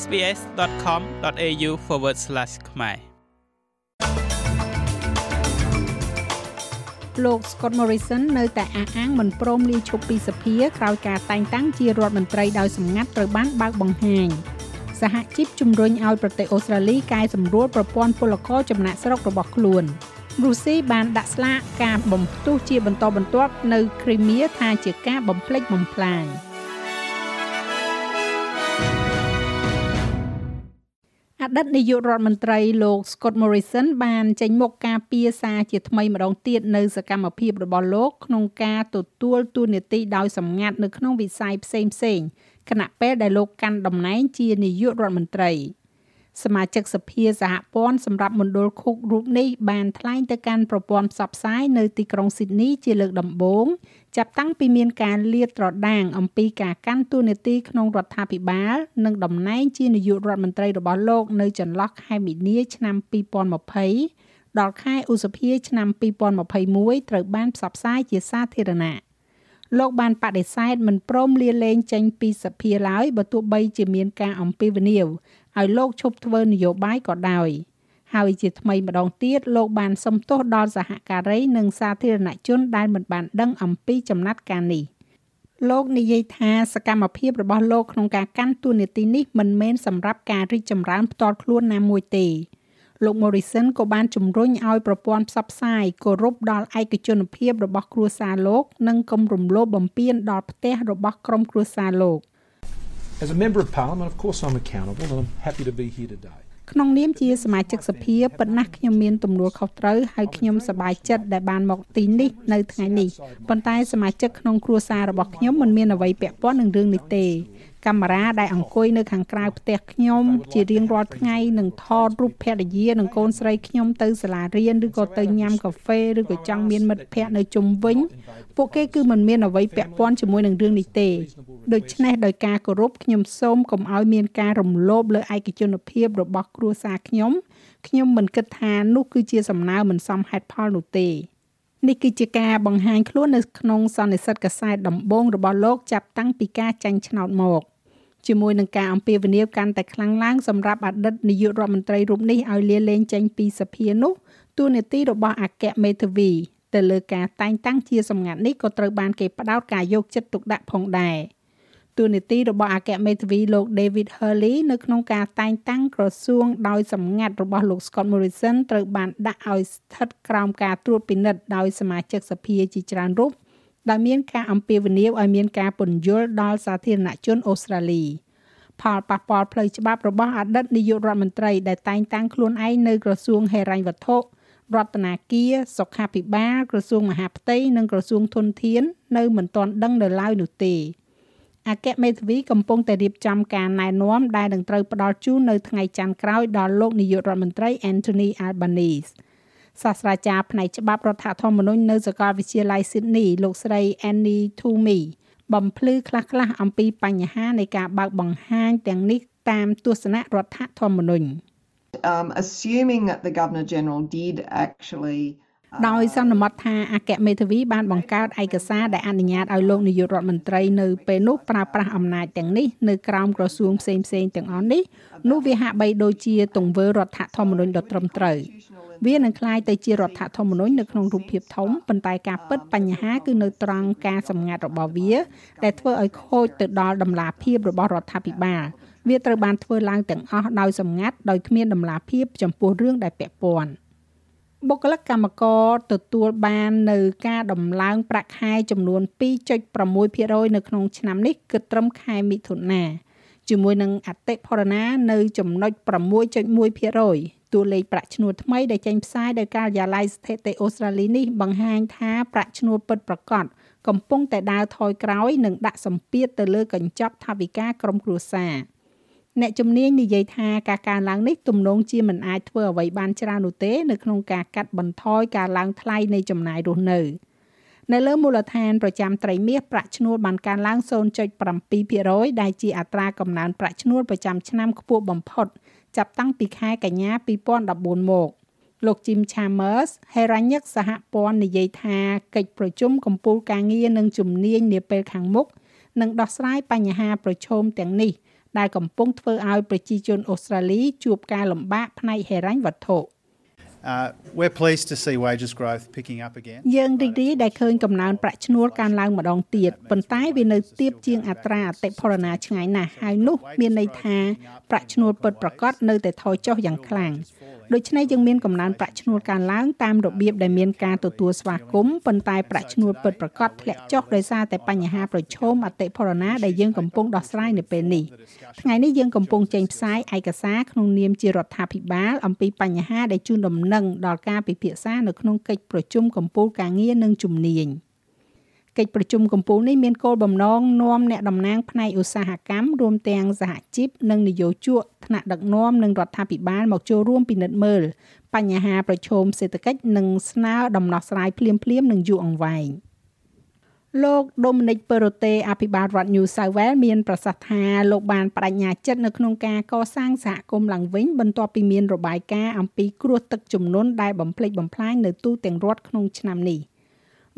sbs.com.au/ ខ្មែរលោក Scott Morrison នៅតែអះអាងមិនព្រមលាឈប់ពីសភាក្រោយការតែងតាំងជារដ្ឋមន្ត្រីដោយសម្ងាត់ត្រូវបានបើកបង្ហាញសហជីពជំរុញឲ្យប្រទេសអូស្ត្រាលីកែសម្រួលប្រព័ន្ធពលករចំណាក់ស្រុករបស់ខ្លួនរុស្ស៊ីបានដាក់ស្លាកការបំផ្ទុះជាបន្តបន្ទាប់នៅគ្រីមៀថាជាការបំផ្លិចបំផ្លាញ អតីតនាយករដ្ឋមន្ត្រីលោក Scott Morrison បានចេញមុខការពីសារជាថ្មីម្ដងទៀតនៅសកម្មភាពរបស់លោកក្នុងការទទួលទួនាទីដោយសម្ងាត់នៅក្នុងវិស័យផ្សេងៗគណៈពេលដែលលោកកាន់តំណែងជានាយករដ្ឋមន្ត្រី សមាជិកសភាសហព័ន្ធសម្រាប់មណ្ឌលឃុករូបនេះបានថ្លែងទៅកាន់ប្រព័ន្ធផ្សព្វផ្សាយនៅទីក្រុងស៊ីដនីជាលើកដំបូងចាប់តាំងពីមានការលាតត្រដាងអំពីការកាន់តួនាទីក្នុងរដ្ឋាភិបាល និងតំណែងជានាយករដ្ឋមន្ត្រីរបស់លោកនៅចន្លោះខែមីនាឆ្នាំ2020ដល់ខែឧសភាឆ្នាំ2021ត្រូវបានផ្សព្វផ្សាយជាសាធារណៈលោកបានបដិសេធមិនព្រមលាលែងចេញពីសភាឡើយបើទោះបីជាមានការអំពាវនាវ ឲ្យលោកឈប់ធ្វើនយោបាយក៏ដោយហើយជាថ្មីម្ដងទៀតលោកបានសុំទោសដល់សហការីនិងសាធារណជនដែលមិនបានដឹងអំពីចំណាត់ការនេះលោកនិយាយថាសកម្មភាពរបស់លោកក្នុងការកាន់តួនាទីនេះមិនមែនសម្រាប់ការរីកចម្រើនផ្ទាល់ខ្លួនណាមួយទេលោក Morrison ក៏បានជំរុញឲ្យប្រព័ន្ធផ្សព្វផ្សាយគោរពដល់ឯកជនភាពរបស់គ្រួសារលោក និងកុំរំលោភបំពានដល់ផ្ទះរបស់ក្រុមគ្រួសារលោក As a member of parliament of course I'm accountable and I'm happy to be here today ក្នុងនាមជាសមាជិកសភាប៉ុន្តែខ្ញុំមានទំនួលខុសត្រូវហើយខ្ញុំសប្បាយចិត្តដែលបានមកទីនេះនៅថ្ងៃនេះប៉ុន្តែសមាជិកក្នុងគ្រួសាររបស់ខ្ញុំមិនមានអ្វីពាក់ព័ន្ធនឹងរឿងនេះទេ កាមេរ៉ាដែលអង្គុយនៅខាងក្រៅផ្ទះខ្ញុំ ជារៀងរាល់ថ្ងៃនឹងថតរូបភរិយានិងកូនស្រីខ្ញុំទៅសាលារៀនឬក៏ទៅញ៉ាំកាហ្វេឬក៏ចង់មានមិត្តភ័ក្តិនៅជុំវិញ ពួកគេគឺមិនមានអ្វីពាក់ព័ន្ធជាមួយនឹងរឿងនេះទេដូច្នេះដោយការគោរពខ្ញុំសូមកុំឲ្យមានការរំលោភលើឯកជនភាពរបស់គ្រួសារខ្ញុំខ្ញុំមិនគិតថានោះគឺជាសំណើមិនសមហេតុផលនោះទេនេះគឺជាការបង្ហាញខ្លួននៅក្នុងសន្និសីទកាសែតដំបងរបស់លោកចាប់តាំងពីការចាញ់ឆ្នោតមក ជាមួយនឹងការអំពាវនាវកាន់តែខ្លាំងឡើងសម្រាប់អតីតនាយករដ្ឋមន្ត្រីរូបនេះឲ្យលាលែងចេញពីសភានោះទូនាទីរបស់អគ្គមេធាវីទៅលើការតែងតាំងជាសម្ងាត់នេះក៏ត្រូវបានគេផ្ដោតការយកចិត្តទុកដាក់ផងដែរទូនីតិរបស់អគ្គមេធាវីលោក David Hurley នៅក្នុងការតែងតាំងក្រសួងដោយសម្ងាត់របស់លោក Scott Morrison ត្រូវបានដាក់ឲ្យស្ថិតក្រោមការត្រួតពិនិត្យដោយសមាជិកសភាជាច្រើនរូប ដែលមានការអំពាវនាវឲ្យមានការពន្យល់ដល់សាធារណជនអូស្ត្រាលីផលប៉ះពាល់ផ្លូវច្បាប់របស់អតីតនាយករដ្ឋមន្ត្រីដែលតែងតាំងខ្លួនឯងនៅក្រសួងហិរញ្ញវត្ថុរដ្ឋនាគារសុខាភិបាលក្រសួងមហាផ្ទៃនិងក្រសួងធនធាន នៅមិនទាន់ដឹងនៅឡើយនោះទេអគ្គមេធាវីកំពុងតែរៀបចំការណែនាំដែលនឹងត្រូវផ្ដល់ជូននៅថ្ងៃច័ន្ទក្រោយដល់លោកនាយករដ្ឋមន្ត្រី Anthony Albanese សាស្ត្រាចារ្យផ្នែកច្បាប់រដ្ឋធម្មនុញ្ញនៅសាកលវិទ្យាល័យ Sydney លោកស្រី Annie Toomey បំភ្លឺខ្លះៗអំពីបញ្ហានៃការបើកបង្ហាញទាំងនេះតាមទស្សនៈរដ្ឋធម្មនុញ្ញ um assuming that the governor general did actually ដោយសន្មតថាអគ្គមេធាវីបានបង្កើតឯកសារដែលអនុញ្ញាតឲ្យលោកនាយករដ្ឋមន្ត្រីនៅពេលនោះប្រើប្រាស់អំណាចទាំងនេះនៅក្រោមក្រសួងផ្សេងផ្សេងទាំងអស់នេះនោះវាហាក់បីដូចជាទង្វើរដ្ឋធម្មនុញ្ញដ៏ត្រឹមត្រូវ វានឹងคล้ายទៅជារដ្ឋធម្មនុញ្ញនៅក្នុងរូបភាពធំប៉ុន្តែការពិតបញ្ហាគឺនៅត្រង់ការសម្ងាត់របស់វាដែលធ្វើឲ្យខូចទៅដល់ដំណាភាពរបស់រដ្ឋាភិបាលវាត្រូវបានធ្វើឡើងទាំងអស់ដោយសម្ងាត់ដោយគ្មានដំណាភាពចំពោះរឿងដែលពាក់ព័ន្ធបុគ្គលិកកម្មករទទួលបាននៅការដំឡើងប្រាក់ខែចំនួន2.6%នៅក្នុងឆ្នាំនេះគិតត្រឹមខែមិថុនាជាមួយនឹងអតិផរណានៅចំណុច6.1% តួលេខប្រាក់ឈ្នួលថ្មីដែលចេញផ្សាយដោយការិយាល័យស្ថិតិអូស្ត្រាលីនេះបង្ហាញថាប្រាក់ឈ្នួលពិតប្រាកដកំពុងតែដើរថយក្រោយនិងដាក់សម្ពាធទៅលើកញ្ចប់ថវិកាក្រុមគ្រួសារ។អ្នកជំនាញនិយាយថាការកើនឡើងនេះទំនងជាមិនអាចធ្វើអ្វីបានច្រើននោះទេនៅក្នុងការកាត់បន្ថយការឡើងថ្លៃនៃចំណាយរស់នៅនៅលើមូលដ្ឋានប្រចាំត្រីមាសប្រាក់ឈ្នួលបានកើនឡើង0.7%ដែលជាអត្រាកំណើនប្រាក់ឈ្នួលប្រចាំឆ្នាំខ្ពស់បំផុត ចាប់តាំងពីខែកញ្ញា2014មកលោក Jim Chambers ហេរ៉ាញឹកសហព័ន្ធនិយាយថាកិច្ចប្រជុំកំពូលការងារនិងជំនាញនាពេលខាងមុខនឹងដោះស្រាយបញ្ហាប្រឈមទាំងនេះ ដែលកំពុងធ្វើឲ្យប្រជាជនអូស្ត្រាលីជួបការលំបាកផ្នែកហិរញ្ញវត្ថុ។ Uh, we're pleased to see wages growth picking up again. យើងរីករាយដែលឃើញកំណើនប្រាក់ឈ្នួលកើនឡើងម្ដងទៀតប៉ុន្តែវានៅទាបជាងអត្រាអតិផរណាឆ្ងាយណាស់ហើយនោះ មានន័យថាប្រាក់ឈ្នួលពិតប្រាកដនៅតែថយចុះយ៉ាងខ្លាំង ដូច្នេះយើងមានកំណើនប្រាក់ឈ្នួលកើនឡើងតាមរបៀបដែលមានការទទួលស្វាគមន៍ប៉ុន្តែប្រាក់ឈ្នួលពិតប្រាកដធ្លាក់ចុះដោយសារតែបញ្ហាប្រឈមអតិផរណាដែលយើងកំពុងដោះស្រាយនៅពេលនេះថ្ងៃនេះយើងកំពុងចេញផ្សាយឯកសារក្នុងនាមជារដ្ឋាភិបាលអំពីបញ្ហាដែលជួនដំណឹងដល់ការពិភាក្សានៅក្នុងកិច្ចប្រជុំកំពូលការងារនិងជំនាញ។ កិច្ចប្រជុំកំពូលនេះមានគោលបំណងនាំអ្នកតំណាងផ្នែកឧស្សាហកម្មរួមទាំងសហជីពនិងនយោជកថ្នាក់ដឹកនាំនិងរដ្ឋាភិបាលមកចូលរួមពិនិត្យមើលបញ្ហាប្រឈមសេដ្ឋកិច្ចនិងស្នើដំណោះស្រាយភ្លាមៗនឹងយូរអង្វែងលោក Dominic Perrottet អភិបាលរដ្ឋ New South Wales មានប្រសាសន៍ថាលោកបានបដិញ្ញាចិត្តនៅក្នុងការកសាងសហគមន៍ឡើងវិញបន្ទាប់ពីមានរបាយការណ៍អំពីគ្រោះទឹកជំនន់ដែលបំផ្លិចបំផ្លាញនៅទូទាំងរដ្ឋក្នុងឆ្នាំនេះ។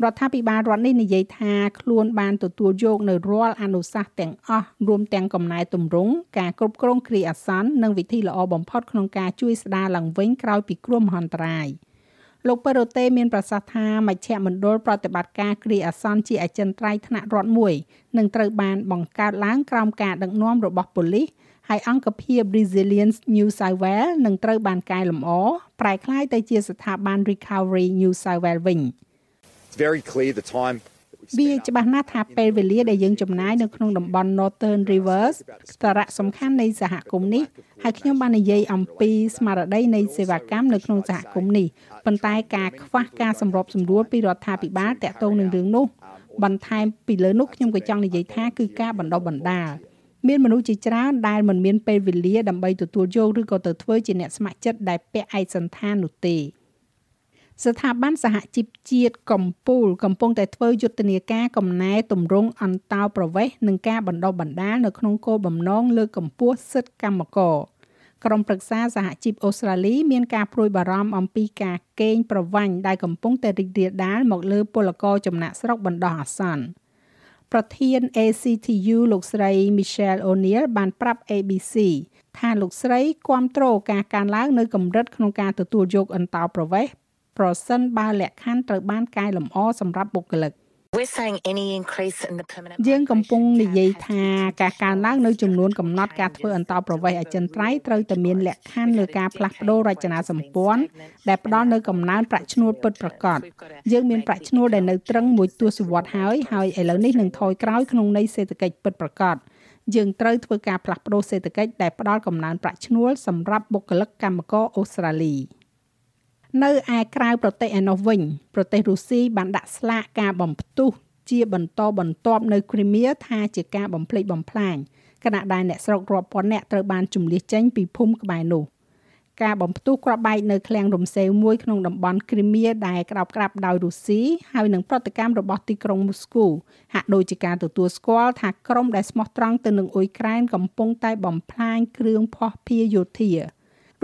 រដ្ឋាភិបាលរដ្ឋនេះនិយាយថាខ្លួនបានទទួលយកនៅរាល់អនុសាសន៍ទាំងអស់រួមទាំងកំណែទម្រង់ការគ្រប់គ្រងគ្រាអាសន្ននិងវិធីល្អបំផុតក្នុងការជួយស្ដារឡើងវិញក្រោយពីគ្រោះមហន្តរាយលោកប៉េរ៉ូតេមានប្រសាសន៍ថាមជ្ឈមណ្ឌលប្រតិបត្តិការគ្រាអាសន្នជាអចិន្ត្រៃយ៍ថ្នាក់រដ្ឋមួយនឹងត្រូវបានបង្កើតឡើងក្រោមការដឹកនាំរបស់ប៉ូលីសហើយអង្គភាព Resilience New South Wales នឹងត្រូវបានកែលម្អប្រែក្លាយទៅជាស្ថាប័ន Recovery New South Wales វិញ។ វាច្បាស់ណាស់ថាពេលវេលាដែលយើងចំណាយនៅក្នុងតំបន់ Northern Rivers សារៈសំខាន់នៃសហគមន៍នេះហើយខ្ញុំបាននិយាយអំពីស្មារតីនៃសេវាកម្មនៅក្នុងសហគមន៍នេះប៉ុន្តែការខ្វះការសម្របសម្រួលពីរដ្ឋាភិបាលតាក់ទងនឹងរឿងនោះបន្ថែមពីលើនោះខ្ញុំក៏ចង់និយាយថាគឺការបណ្ដុះបណ្ដាលមានមនុស្សជាច្រើនដែលមិនមានពេលវេលាដើម្បីទទួលយកឬក៏ទៅធ្វើជាអ្នកស្ម័គ្រចិត្តដែលពាក់ឯកសន្តាននោះទេ ស្ថាប័នសហជីពជាតិកម្ពុជាកំពុងតែធ្វើយុទ្ធនាការកំណែតម្រង់អន្តោប្រវេសន៍និងការបណ្ដុះបណ្ដាលនៅក្នុងគោលបំណងលើកកម្ពស់សិទ្ធិកម្មករក្រុមប្រឹក្សាសហជីពអូស្ត្រាលីមានការព្រួយបារម្ភអំពីការកេងប្រវ័ញ្ចដែលកំពុងតែរីករាលដាលមកលើពលករចំណាក់ស្រុកបណ្ដោះអាសន្នប្រធាន ACTU លោកស្រី Michelle O'Neil បានប្រាប់ ABC ថាលោកស្រីគ្រប់គ្រងការកើនឡើងនៅកម្រិតក្នុងការទទួលយកអន្តោប្រវេសន៍ ប្រសិនបើលក្ខខណ្ឌត្រូវបានកែលម្អសម្រាប់បុគ្គលិក We're saying any increase in the permanent យើងកំពុងនិយាយថាការកើនឡើងនៅចំនួនកំណត់ការធ្វើអន្តោប្រវេសន៍អចិន្ត្រៃយ៍ត្រូវតែមានលក្ខខណ្ឌលើការផ្លាស់ប្ដូររចនាសម្ព័ន្ធដែលផ្ដល់នូវកំណើនប្រាក់ឈ្នួលពិតប្រាកដយើងមានប្រាក់ឈ្នួលដែលនៅត្រឹងមួយទសវត្សរ៍ហើយហើយឥឡូវនេះនឹងថយក្រោយក្នុងន័យសេដ្ឋកិច្ចពិតប្រាកដយើងត្រូវធ្វើការផ្លាស់ប្ដូរសេដ្ឋកិច្ចដែលផ្ដល់កំណើនប្រាក់ឈ្នួលសម្រាប់បុគ្គលិកកម្មករអូស្ត្រាលី។ នៅឯក្រៅប្រទេសឯណោះវិញប្រទេសរុស្ស៊ីបានដាក់ស្លាកការបំផ្ទុះជាបន្តបន្ទាប់នៅគ្រីមៀថាជាការបំភ្លេចបំផ្លាញខណៈដែលអ្នកស្រុករាប់ពាន់នាក់ត្រូវបានជំនះចេញពីភូមិក្បែរនោះការបំផ្ទុះគ្រាប់បែកនៅឃ្លាំងរំសេវមួយក្នុងតំបន់គ្រីមៀដែលក្តោបក្តាប់ដោយរុស្ស៊ីហើយនឹងប្រតិកម្មរបស់ទីក្រុងមូស្គូហាក់ដូចជាការទទួលស្គាល់ថាក្រុមដែលស្មោះត្រង់ទៅនឹងអ៊ុយក្រែនកំពុងតែបំផ្លាញគ្រឿងភស្តុភារយោធា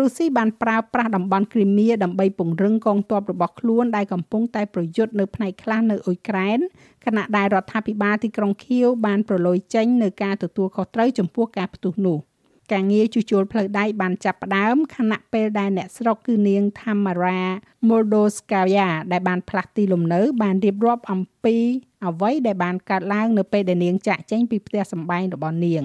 រុស្ស៊ីបានប្រើប្រាស់តំបន់គ្រីមៀដើម្បីពង្រឹងកងទ័ពរបស់ខ្លួនដែលកំពុងតែប្រយុទ្ធនៅផ្នែកខ្លះនៅអ៊ុយក្រែនខណៈដែលរដ្ឋាភិបាលទីក្រុងខៀវបានប្រឡូយចេញនៅការទទួលខុសត្រូវចំពោះការផ្ទុះនោះការងារជួសជុលផ្លូវដែកបានចាប់ផ្ដើមខណៈពេលដែលអ្នកស្រុកគឺនាង Tamara Moldovskaya ដែលបានផ្លាស់ទីលំនៅ បានរៀបរាប់អំពីអ្វីដែលបានកើតឡើងនៅពេលដែលនាងចាក់ចេញពីផ្ទះសម្បែងរបស់នាង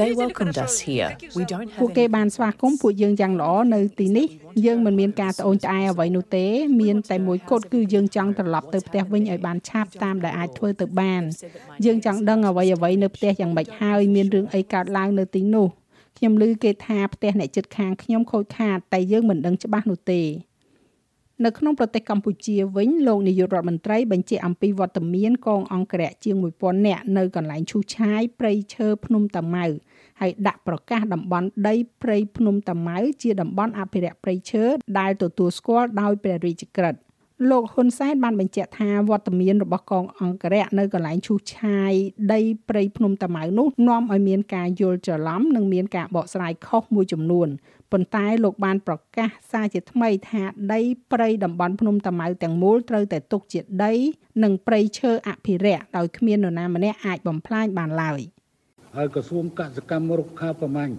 They welcomed us here. We don't have ពួកគេបានស្វាគមន៍ពួកយើងយ៉ាងល្អនៅទីនេះយើងមិនមានការត្អូញត្អែអ្វីនោះទេមានតែមួយគត់គឺយើងចង់ត្រឡប់ទៅផ្ទះវិញឲ្យបានឆាប់តាមដែលអាចធ្វើទៅបានយើងចង់ដឹងអ្វីអ្វីនៅផ្ទះយ៉ាងម៉េចហើយមានរឿងអីកើតឡើងនៅទីនោះខ្ញុំឮគេថាផ្ទះអ្នកជិតខាងខ្ញុំខូចខាតតែយើងមិនដឹងច្បាស់នោះទេ នៅក្នុងប្រទេសកម្ពុជាវិញលោកនាយករដ្ឋមន្ត្រីបញ្ជាក់អំពីវត្តមានកងអង្គរៈជាង1000នាក់នៅកន្លែងឈូសឆាយព្រៃឈើភ្នំតាម៉ៅហើយដាក់ប្រកាសតំបន់ដីព្រៃភ្នំតាម៉ៅជាតំបន់អភិរក្សព្រៃឈើដែលទទួលស្គាល់ដោយព្រះរាជក្រឹត្យ លោកហ៊ុនសែនបានបញ្ជាក់ថាវត្តមានរបស់កងអង្គរៈនៅកន្លែងឈូសឆាយដីព្រៃភ្នំតាម៉ៅនោះនាំឲ្យមានការយល់ច្រឡំនិងមានការបកស្រាយខុសមួយចំនួនប៉ុន្តែលោកបានប្រកាសសារជាថ្មីថាដីព្រៃតំបន់ភ្នំតាម៉ៅទាំងមូលត្រូវតែទុកជាដី និងព្រៃឈើអភិរក្សដោយគ្មាននរណាម្នាក់អាចបំផ្លាញបានឡើយ។ហើយក្រសួងកសិកម្មរុក្ខាប្រមាញ់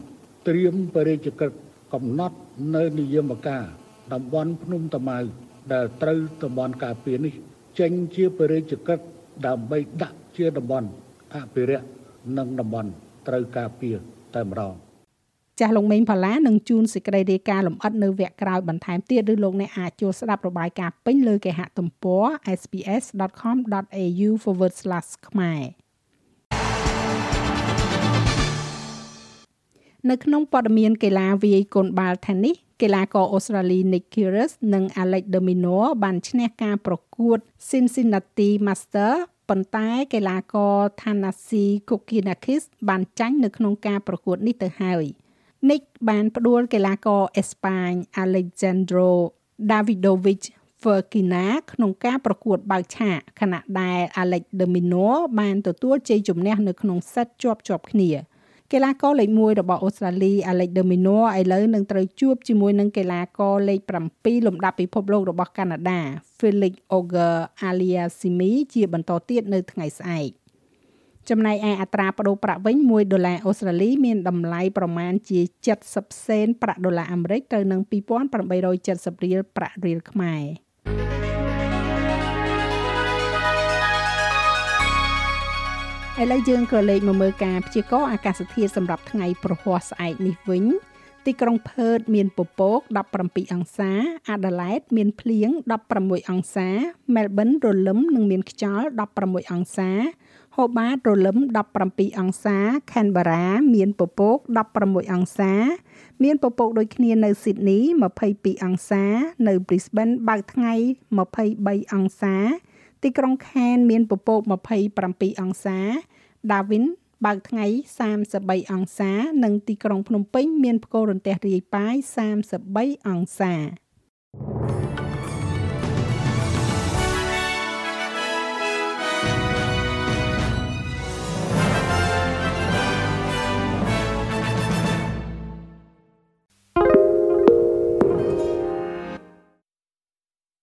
ត្រៀមបរិយាកិច្ចកំណត់នៅនិយមការតំបន់ភ្នំតាម៉ៅ ដែលត្រូវតំបន់ការពារនេះចេញជាបរិយាកិច្ចដើម្បីដាក់ជាតំបន់អភិរក្សនិងតំបន់ត្រូវការពារតែម្ដងចាស់លោកមេងផល្លានឹងជួនសេចក្តីរាយការណ៍លម្អិតនៅវគ្គក្រោយបន្ថែមទៀតឬលោកអ្នកអាចចូលស្ដាប់របាយការណ៍ពេញលើគេហទំព័រ sps.com.au/ ខ្មែរនៅក្នុងព័ត៌មានកីឡាវាយកូនបាល់ Tennis កីឡាករអូស្ត្រាលី Nick Kyrgios និង Alex de Minaur បានឈ្នះការប្រកួត Cincinnati Master ប៉ុន្តែកីឡាករ Thanasi Kokkinakis បានចាញ់នៅក្នុងការប្រកួតនេះទៅហើយ Nick បានផ្ដួលកីឡាករអេស្ប៉ាញ Alejandro Davidovich Fokina ក្នុងការប្រកួតបើកឆាកខណៈដែល Alex de Minaur បានទទួលជ័យជំនះនៅក្នុងសេតជាប់ៗគ្នា។ កីឡាករលេខ1របស់អូស្ត្រាលី Alex de Minaur ឥឡូវនឹងត្រូវជួបជាមួយនឹងកីឡាករលេខ7លំដាប់ពិភពលោករបស់កាណាដា Felix Auger-Aliassime ជាបន្តទៀតនៅថ្ងៃស្អែកចំណែកឯអត្រាប្តូរប្រាក់វិញ1ដុល្លារអូស្ត្រាលីមានតម្លៃប្រមាណជា70សេនប្រាក់ដុល្លារអាមេរិកទៅនឹង2870រៀលប្រាក់រៀលខ្មែរ ឥឡូវយើងក៏លេខមកមើលការព្យាករណ៍អាកាសធាតុសម្រាប់ថ្ងៃប្រហ័សស្អែកនេះវិញទីក្រុងផឺតមានពពក17អង្សា អាដាលេដមានភ្លៀង16អង្សា មែលប៊នរលឹមនិងមានខ្យល់16អង្សា ហូបាតរលឹម17អង្សា ខេនបារ៉ាមានពពក16អង្សា មានពពកដូចគ្នានៅស៊ីដនី22អង្សា នៅ Brisbane បើកថ្ងៃ23អង្សា ទីក្រុងខាន មានពពក27អង្សា Darwin បើកថ្ងៃ33អង្សា និងទីក្រុងភ្នំពេញមានផ្គររន្ទះរាយប៉ាយ33អង្សា